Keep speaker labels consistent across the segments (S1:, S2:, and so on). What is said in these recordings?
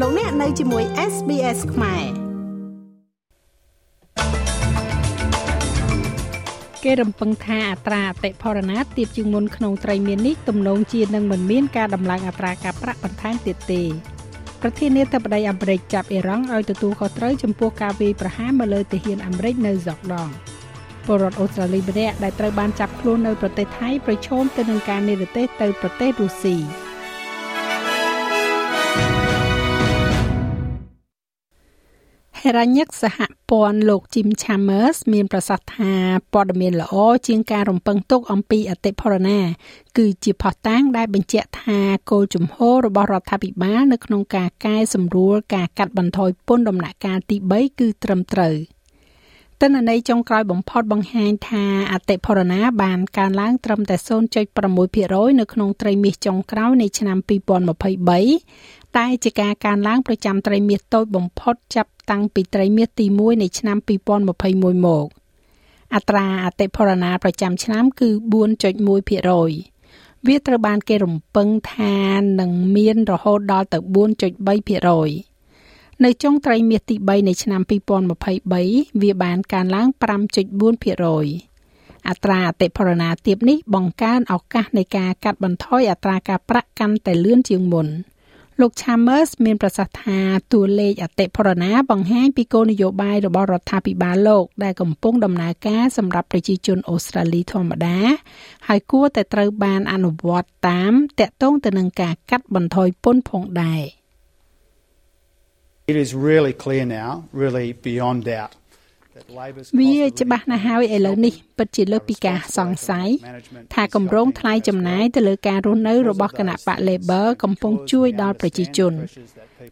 S1: លោកអ្នកនៅជាមួយ SBS ខ្មែរគេរំពឹងថាអត្រាអតិផរណាទាបជាងមុនក្នុងត្រីមាននេះទំនងជានឹងមិនមានការដំឡើងអត្រាការប្រាក់បន្ថែមទៀតទេប្រធានាធិបតីអាមេរិកចាប់អ៊ីរ៉ង់ឲ្យទទួលខុសត្រូវចំពោះការវាយប្រហារមកលើទាហានអាមេរិកនៅហ្សុកដងពលរដ្ឋអូស្ត្រាលីម្នាក់ដែលត្រូវបានចាប់ខ្លួននៅប្រទេសថៃប្រឈមទៅនឹងការនិរទេសទៅប្រទេសរុស្ស៊ី ហេរ៉ាញិកសហព័ន្ធលោក Jim Chambers មានប្រសាសន៍ថាព័ត៌មានល្អជាងការរំពឹងទុកអំពីអតិផរណា គឺជាផុសតាងដែលបញ្ជាក់ថាគោលជំហររបស់រដ្ឋាភិបាលនៅក្នុងការកែសម្រួលការកាត់បន្ថយពន្ធដំណាក់កាលទី3គឺត្រឹមត្រូវទិន្នន័យចុងក្រោយបំផុតបង្ហាញថាអតិផរណាបានកើនឡើងត្រឹមតែ0.6%នៅក្នុងត្រីមាសចុងក្រោយនៃឆ្នាំ2023 តែជាការកើនឡើងប្រចាំត្រីមាសតូចបំផុតចាប់តាំងពីត្រីមាសទី1នៃឆ្នាំ2021មកអត្រាអតិផរណាប្រចាំឆ្នាំគឺ4.1%វាត្រូវបានគេរំពឹងថានឹងមានរហូតដល់ទៅ4.3%នៅចុងត្រីមាសទី3នៃឆ្នាំ2023វាបានកើនឡើង5.4%អត្រាអតិផរណាទាបនេះបង្កើនឱកាសនៃការកាត់បន្ថយអត្រាការប្រាក់កាន់តែលឿនជាងមុន។ លោក Chambers មានប្រសាសន៍ថាតួលេខអតិផរណាបង្ហាញពីគោលនយោបាយរបស់រដ្ឋាភិបាលលោកដែលកំពុងដំណើរការសម្រាប់ប្រជាជនអូស្ត្រាលីធម្មតា ហើយគួរតែត្រូវបានអនុវត្តតាមតាក់ទងទៅនឹងការកាត់បន្ថយពន្ធផងដែរ
S2: It is really clear now, really beyond doubt
S1: វាច្បាស់ណាស់ហើយឥឡូវនេះពិតជាលើសពីការសង្ស័យថាគម្រោងថ្លៃចំណាយទៅលើការរស់នៅរបស់គណៈបក Labor កំពុងជួយដល់ប្រជាជន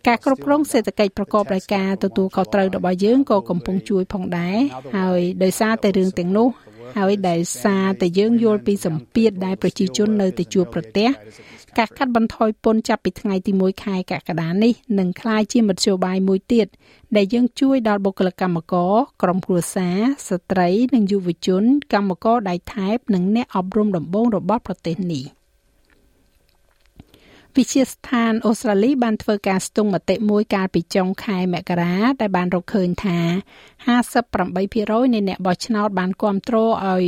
S1: ការគ្រប់គ្រងសេដ្ឋកិច្ចប្រកបដោយការទទួលខុសត្រូវរបស់យើងក៏កំពុងជួយផងដែរហើយដោយសារតែរឿងទាំងនោះ ហើយដែលសារតែយើងយល់ពីសម្ពាធដែលប្រជាជននៅតែជួបប្រទះការកាត់បន្ថយពន្ធចាប់ពីថ្ងៃទី1ខែកក្កដានេះនឹងក្លាយជាមធ្យោបាយមួយទៀតដែលយើងជួយដល់បុគ្គលិកកម្មករក្រុមគ្រួសារស្ត្រីនិងយុវជនកម្មករដៃថែបនិងអ្នកអប់រំដំបូងរបស់ប្រទេសនេះ។ វិជាស្ថានអូស្ត្រាលីបានធ្វើការស្ទង់មតិមួយកាលពីចុងខែមករាដែលបានរកឃើញថា58%នៃអ្នកបោះឆ្នោតបានគ្រប់គ្រងឲ្យ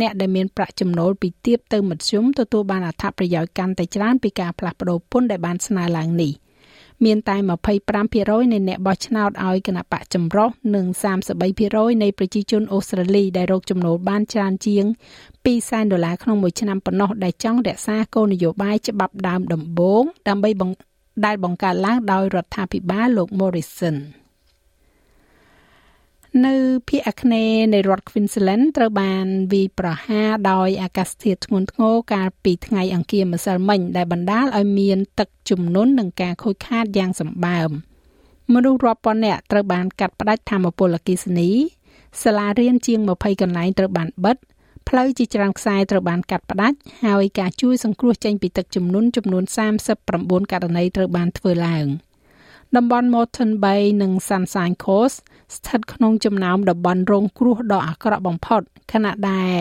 S1: អ្នកដែលមានប្រាក់ចំណូលពីទាបទៅមធ្យមទទួលបានអត្ថប្រយោជន៍កាន់តែច្រើនពីការផ្លាស់ប្តូរពន្ធដែលបានស្នើឡើងនេះ។មានតែ25%នៃអ្នកបោះឆ្នោតឲ្យគណៈបកចម្រុះនិង33%នៃប្រជាជនអូស្ត្រាលីដែលរកចំណូលបានច្រើនជាង 2សែនដុល្លារក្នុងមួយឆ្នាំប៉ុណ្ណោះដែលចង់រក្សាគោលនយោបាយច្បាប់ដើមដំបូងដើម្បីដែលបង្កើតឡើងដោយរដ្ឋាភិបាលលោក Morrison នៅភាគអាគ្នេយ៍នៃរដ្ឋ Queensland ត្រូវបានវាយប្រហារដោយអាកាសធាតុធ្ងន់ធ្ងរកាលពីថ្ងៃអង្គារម្សិលមិញដែលបណ្ដាលឲ្យមានទឹកជំនន់និងការខូចខាតយ៉ាងសម្បើមមនុស្សរាប់ពាន់នាក់ត្រូវបានកាត់ផ្តាច់ធម្មពលអគ្គិសនីសាលារៀនជាង20កន្លែងត្រូវបានបិទ ផ្លូវជាច្រើនខ្សែត្រូវបានកាត់ផ្តាច់ហើយការជួយសង្គ្រោះចេញពីទឹកជំនន់ចំនួន39ករណីត្រូវបានធ្វើឡើង។តំបន់ Moreton Bay និង Sunshine Coast ស្ថិតក្នុងចំណោមតំបន់រងគ្រោះដ៏អាក្រក់បំផុតខណៈដែល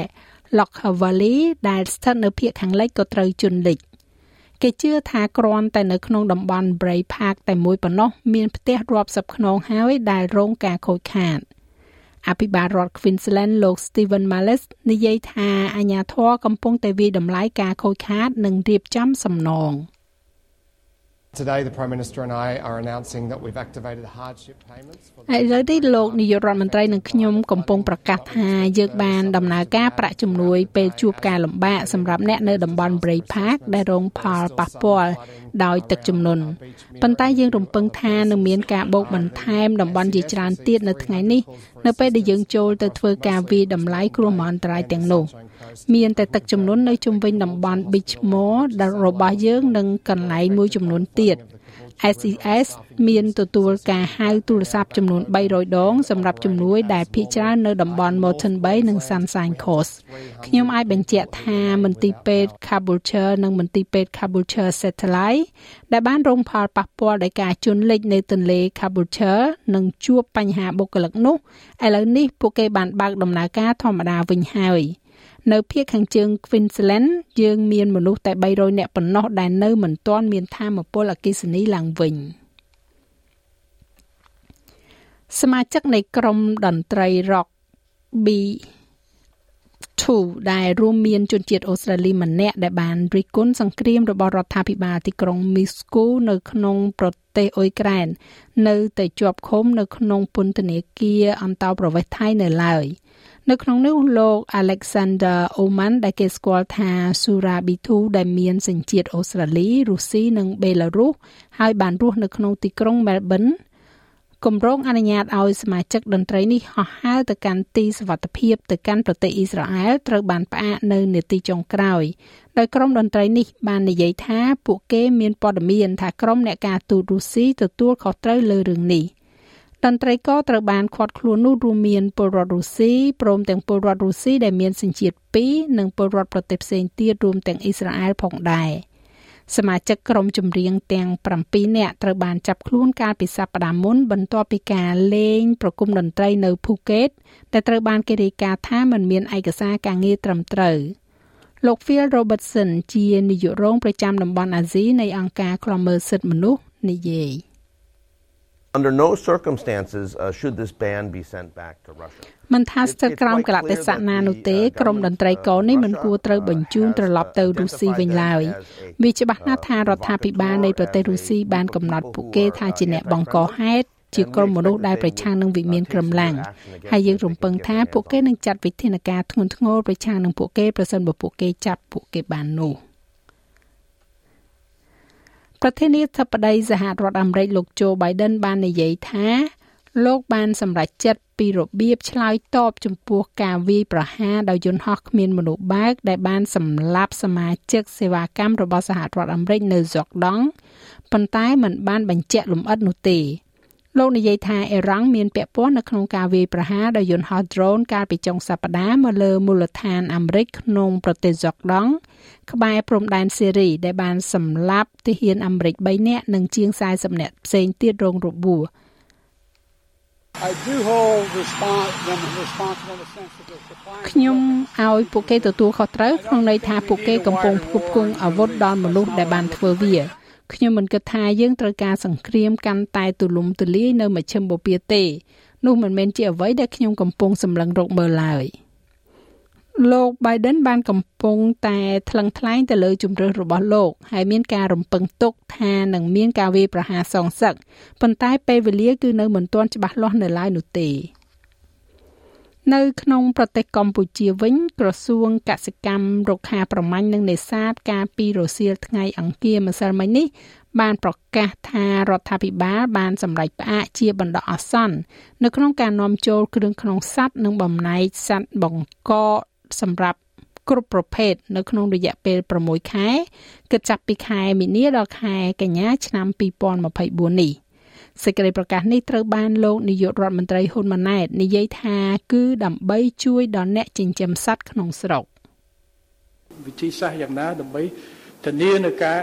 S1: Lockyer Valley ដែលស្ថិតនៅភាគខាងលិចក៏ត្រូវជន់លិចគេជឿថាគ្រាន់តែនៅក្នុងតំបន់ Bray Park តែមួយប៉ុណ្ណោះមានផ្ទះរាប់សិបខ្នងហើយដែលរងការខូចខាត អភិបាលរដ្ឋ Queensland លោក Stephen Malles និយាយថាអាជ្ញាធរកំពុងតែវិតម្លៃការខូចខាតនិងរៀបចំសំណង។
S3: Today the Prime Minister and I are announcing that we've activated the hardship payments for
S1: ឥឡូវនេះលោកនាយករដ្ឋមន្ត្រីនិងខ្ញុំកំពុងប្រកាសថាយើងបានដំណើរការប្រាក់ជំនួយពេលជួបការលំបាកសម្រាប់អ្នកនៅតំបន់ Bray Park ដែលរងផលប៉ះពាល់ដោយទឹកជំនន់ប៉ុន្តែយើងរំពឹងថានឹងមានការបូកបន្ថែមតំបន់ជាច្រើនទៀតនៅថ្ងៃនេះ នៅពេលដែលយើងចូលទៅធ្វើការវាយតម្លៃគ្រោះមហន្តរាយទាំងនោះមានតែទឹកជំនន់នៅជុំវិញតំបន់ Beachmore ដែលរបស់យើងនិងកន្លែងមួយចំនួនទៀត SES មានទទួលការហៅទូរស័ព្ទចំនួន300ដងសម្រាប់ជំនួយដែលភាគច្រើននៅតំបន់ Moreton Bay និង Sunshine Coast ខ្ញុំអាចបញ្ជាក់ថាមន្ទីរពេទ្យ Caboolture និងមន្ទីរពេទ្យ Caboolture Satellite ដែលបានរងផលប៉ះពាល់ដោយការជន់លិចនៅទន្លេ Caboolture និងជួបបញ្ហាបុគ្គលិកនោះឥឡូវនេះពួកគេបានបើកដំណើរការធម្មតាវិញហើយ។ នៅភូមិខាងជើង Queensland យើងមានមនុស្សតែ300នាក់ប៉ុណ្ណោះដែលនៅមិនទាន់មានធមពលអគិសនីឡើងវិញសមាជិកនៃក្រុមតន្ត្រី Rock B 2ដែលរួមមានជនជាតិអូស្ត្រាលីម្នាក់ដែលបានរិះគន់សង្គ្រាមរបស់រដ្ឋាភិបាលទីក្រុងមីស្គូនៅក្នុងប្រទេសអ៊ុយក្រែននៅតែជាប់ឃុំនៅក្នុងពន្ធនាគារអន្តោប្រវេសន៍ថៃនៅឡើយនៅក្នុងនោះលោក Alexander Oman ដែលគេស្គាល់ថា Surabitu ដែលមានសញ្ជាតិអូស្ត្រាលីរុស្ស៊ីនិងបេឡារុសហើយបានរស់នៅក្នុងទីក្រុង Melbourne គម្រោងអនុញ្ញាតឲ្យសមាជិកតន្ត្រីនេះហោះហើរទៅកាន់ទីសវត្ថភាពទៅកាន់ប្រទេសអ៊ីស្រាអែលត្រូវបានផ្អាកនៅនាទីចុងក្រោយដោយក្រុមតន្ត្រីនេះបាននិយាយថាពួកគេមានព័ត៌មានថាក្រុមអ្នកការទូតរុស្ស៊ីទទួលខុសត្រូវលើរឿងនេះតន្ត្រីករត្រូវបានឃាត់ខ្លួននោះរួមមានពលរដ្ឋរុស្ស៊ីព្រមទាំងពលរដ្ឋរុស្ស៊ីដែលមានសញ្ជាតិ2និងពលរដ្ឋប្រទេសផ្សេងទៀតរួមទាំងអ៊ីស្រាអែលផងដែរ។ សមាជិកក្រុមចម្រៀងទាំង7នាក់ត្រូវបានចាប់ខ្លួនកាលពីសប្តាហ៍មុនបន្ទាប់ពីការលេងប្រគំតន្ត្រីនៅភូកេតដែលត្រូវបានគេរាយការណ៍ថាមិនមានឯកសារការងារត្រឹមត្រូវលោក Phil Robertson ជានាយករងប្រចាំតំបន់អាស៊ីនៃអង្គការឃ្លាំមើលសិទ្ធិមនុស្សនិយាយ
S4: Under no circumstances uh, should this ban be sent back to Russia.
S1: មិនថាស្ថិតក្រោមកលតិសៈណានោះទេក្រុមតន្ត្រីករនេះមិនគួរត្រូវបញ្ជូនត្រឡប់ទៅរុស្ស៊ីវិញឡើយវាច្បាស់ណាស់ថារដ្ឋាភិបាលនៃប្រទេសរុស្ស៊ីបានកំណត់ពួកគេថាជាអ្នកបង្កហេតុជាក្រុមមនុស្សដែលប្រឆាំងនឹងវិមានក្រំឡាំងហើយយើងរំពឹងថាពួកគេនឹងចាត់វិធានការធ្ងន់ធ្ងរប្រឆាំងនឹងពួកគេប្រសិនបើពួកគេចាប់ពួកគេបាននោះ ប្រធានាធិបតីសហរដ្ឋអាមេរិកលោក Joe Biden បាននិយាយថា លោកបានសម្រេចចិត្តពីរបៀបឆ្លើយតបចំពោះការវាយប្រហារដោយយន្តហោះគ្មានមនុស្សបើក ដែលបានសម្លាប់សមាជិកសេវាកម្មរបស់សហរដ្ឋអាមេរិកនៅហ្សុកដង់ប៉ុន្តែมันបានបញ្ជាក់លម្អិតនោះទេ លោកនិយាយថាអេរ៉ង់មានពាក់ព័ន្ធនៅក្នុងការវាយប្រហារដោយយន្តហោះ drone កាលពីចុងសប្តាហ៍មកលើមូលដ្ឋានអាមេរិកក្នុងប្រទេសហ្សុកដង់ក្បែរព្រំដែនសេរីដែលបានសម្លាប់ទាហានអាមេរិក3នាក់និងជាង40នាក់ផ្សេងទៀតរងរបួស។
S2: I do hold response them responsible in the sense that they're supplying
S1: ខ្ញុំឲ្យពួកគេទទួលខុសត្រូវក្នុងន័យថាពួកគេកំពុងផ្គប់ផ្គង់អាវុធដល់មនុស្សដែលបានធ្វើវា ខ្ញុំមិនគិតថាយើងត្រូវការសង្គ្រាមកាន់តែទូលំទូលាយនៅមជ្ឈិមបូព៌ាទេ នោះមិនមែនជាអ្វីដែលខ្ញុំកំពុងសម្លឹងរកមើលឡើយ។លោក Biden បានកំពុងតែថ្លឹងថ្លែងទៅលើជំរឿសរបស់លោក ហើយមានការរំពឹងទុកថានឹងមានការវាយប្រហារសងសឹកប៉ុន្តែពេលវេលាគឺនៅមិនទាន់ច្បាស់លាស់នៅឡើយនោះទេ នៅក្នុងប្រទេសកម្ពុជាវិញ ក្រសួងកសិកម្មរុក្ខាប្រមាញ់និងនេសាទការពីរសៀលថ្ងៃអង្គារម្សិលមិញនេះបានប្រកាសថារដ្ឋាភិបាលបានសម្រេចផ្អាកជាបណ្ដោះអាសន្ននៅក្នុងការនាំចូលគ្រឿងក្នុងសត្វនិងបំណែកសត្វបង្កសម្រាប់គ្រប់ប្រភេទនៅក្នុងរយៈពេល6ខែគិតចាប់ពីខែមីនាដល់ខែកញ្ញាឆ្នាំ2024នេះ សេចក្តីប្រកាសនេះត្រូវបានលោកនាយករដ្ឋមន្ត្រីហ៊ុនម៉ាណែតនិយាយថាគឺដើម្បីជួយដល់អ្នកចិញ្ចឹមសត្វក្នុងស្រុក
S5: វិធីសាស្ត្រយ៉ាងណាដើម្បីធានានៅការ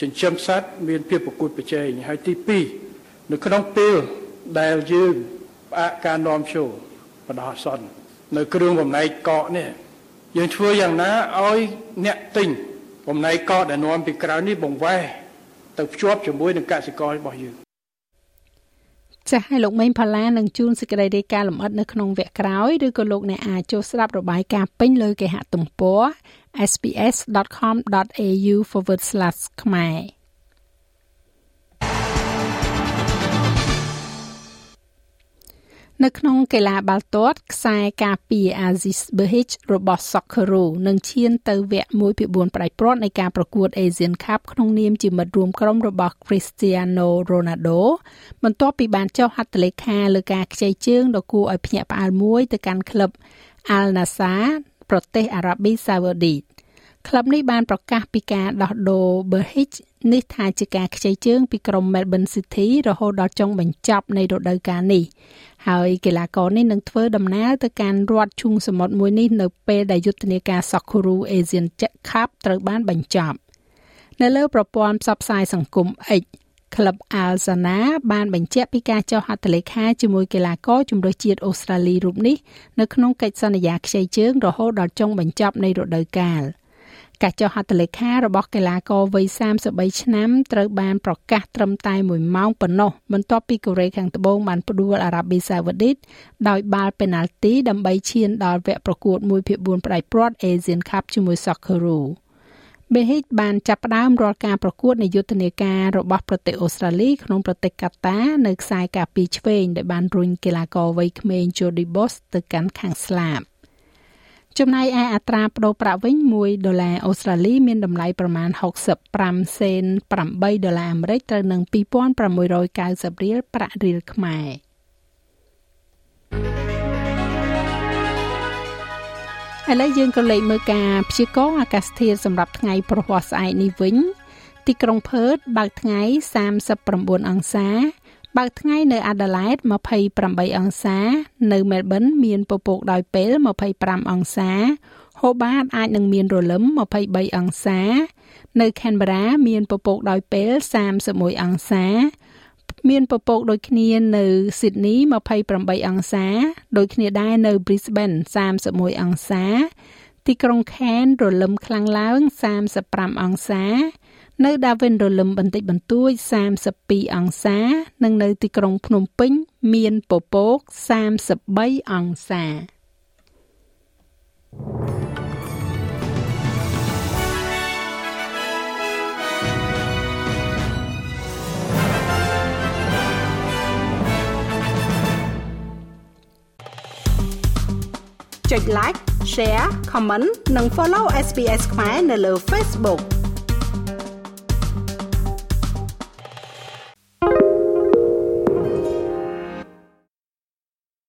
S5: ចិញ្ចឹមសត្វមានភាពប្រកួតប្រជែងហើយទី2នៅក្នុងពេលដែលយើងផ្អាកការនាំចូលបណ្ដោះអាសន្ននៅគ្រឿងបំណែកកកនេះយើងធ្វើយ៉ាងណាឲ្យអ្នកទិញបំណែកកកដែលនាំពីក្រៅនេះបង្វែរទៅភ្ជាប់ជាមួយនឹងកសិកររបស់យើង
S1: ចាស់ឲ្យលោកមេងផល្លានឹងជួនសេចក្តីរាយការណ៍លម្អិតនៅក្នុងវគ្គក្រោយឬក៏លោកអ្នកអាចចូលស្ដាប់របាយការណ៍ពេញលើគេហទំព័រ sps.com.au/ ខ្មែរ នៅក្នុងកីឡាបាល់ទាត់ខ្សែការពារ Aziz Behich របស់ Socceroo នឹងឈានទៅវគ្គ1ពី4ប្រៃព្រាត់នៃការប្រកួត Asian Cup ក្នុងនាមជាមិត្តរួមក្រុមរបស់ Cristiano Ronaldo បន្ទាប់ពីបានចុះហត្ថលេខាលើការខ្ចីជើងដ៏គួរឲ្យភ្ញាក់ផ្អើលមួយទៅកាន់ក្លឹប Al Nassr ប្រទេសអារ៉ាប៊ីសាអូឌីតក្លឹបនេះបានប្រកាសពីការដោះដូរ Behich នេះថាជាការខ្ចីជើងពីក្រុម Melbourne City រហូតដល់ចុងបញ្ចប់នៃរដូវកាលនេះ ហើយកីឡាករនេះនឹងធ្វើដំណើរទៅកាន់រដ្ឋឈូងសមុទ្រមួយនេះនៅពេលដែលយុទ្ធនាការ Sakura Asian Cup ត្រូវបានបញ្ចប់នៅលើប្រព័ន្ធផ្សព្វផ្សាយសង្គម X ក្លឹប Al Sana បានបញ្ជាក់ពីការចុះហត្ថលេខាជាមួយកីឡាករជម្រើសជាតិអូស្ត្រាលីរូបនេះនៅក្នុងកិច្ចសន្យាខ្ចីជើងរហូតដល់ចុងបញ្ចប់នៃរដូវកាល។ ការចុះហត្ថលេខារបស់កីឡាករវ័យ33ឆ្នាំត្រូវបានប្រកាសត្រឹមតែ1ម៉ោងប៉ុណ្ណោះបន្ទាប់ពីកូរ៉េខាងត្បូងបានផ្ដួលអារ៉ាប៊ីសាអូឌីតដោយបាល់ពេណាល់ទីដើម្បីឈានដល់វគ្គប្រកួត1ភាគ4ផ្ដាច់ព្រាត់ Asian Cup ជាមួយ Socceroo Behich បានចាប់ផ្ដើមរាល់ការប្រកួតនៃយុទ្ធនាការរបស់ប្រទេសអូស្ត្រាលីក្នុងប្រទេសកាតានៅខ្សែការពារឆ្វេងដែលបានរុញកីឡាករវ័យក្មេង Jody Boss ទៅកាន់ខាងស្លាប់ ចំណែកឯអត្រាប្តូរប្រាក់វិញ1ដុល្លារអូស្ត្រាលីមានតម្លៃប្រមាណ65សេន8ដុល្លារអាមេរិកត្រូវនឹង2690រៀលប្រាក់រៀលខ្មែរឥឡូវយើងក៏លេខមើលការព្យាករណ៍អាកាសធាតុសម្រាប់ថ្ងៃប្រហ័សស្អែកនេះវិញ ទីក្រុងផឺតបើកថ្ងៃ39អង្សា បើកថ្ងៃនៅអាដាលេដ28អង្សា នៅមែលប៊នមានពពកដោយពេល25អង្សាហូបាតអាចនឹងមានរលឹម23អង្សា នៅខេនបេរ៉ាមានពពកដោយពេល31អង្សាមានពពកដូចគ្នានៅស៊ីដនី28អង្សា ដូចគ្នាដែរនៅ Brisbane 31អង្សា ទីក្រុង Cairns រលឹមខ្លាំងឡើង35អង្សា នៅដាវិនរលឹមបន្តិចបន្តួច32អង្សា និងនៅទីក្រុងភ្នំពេញ មានពពក33អង្សាចុច like share comment និង follow SPS ខ្មែរនៅលើ Facebook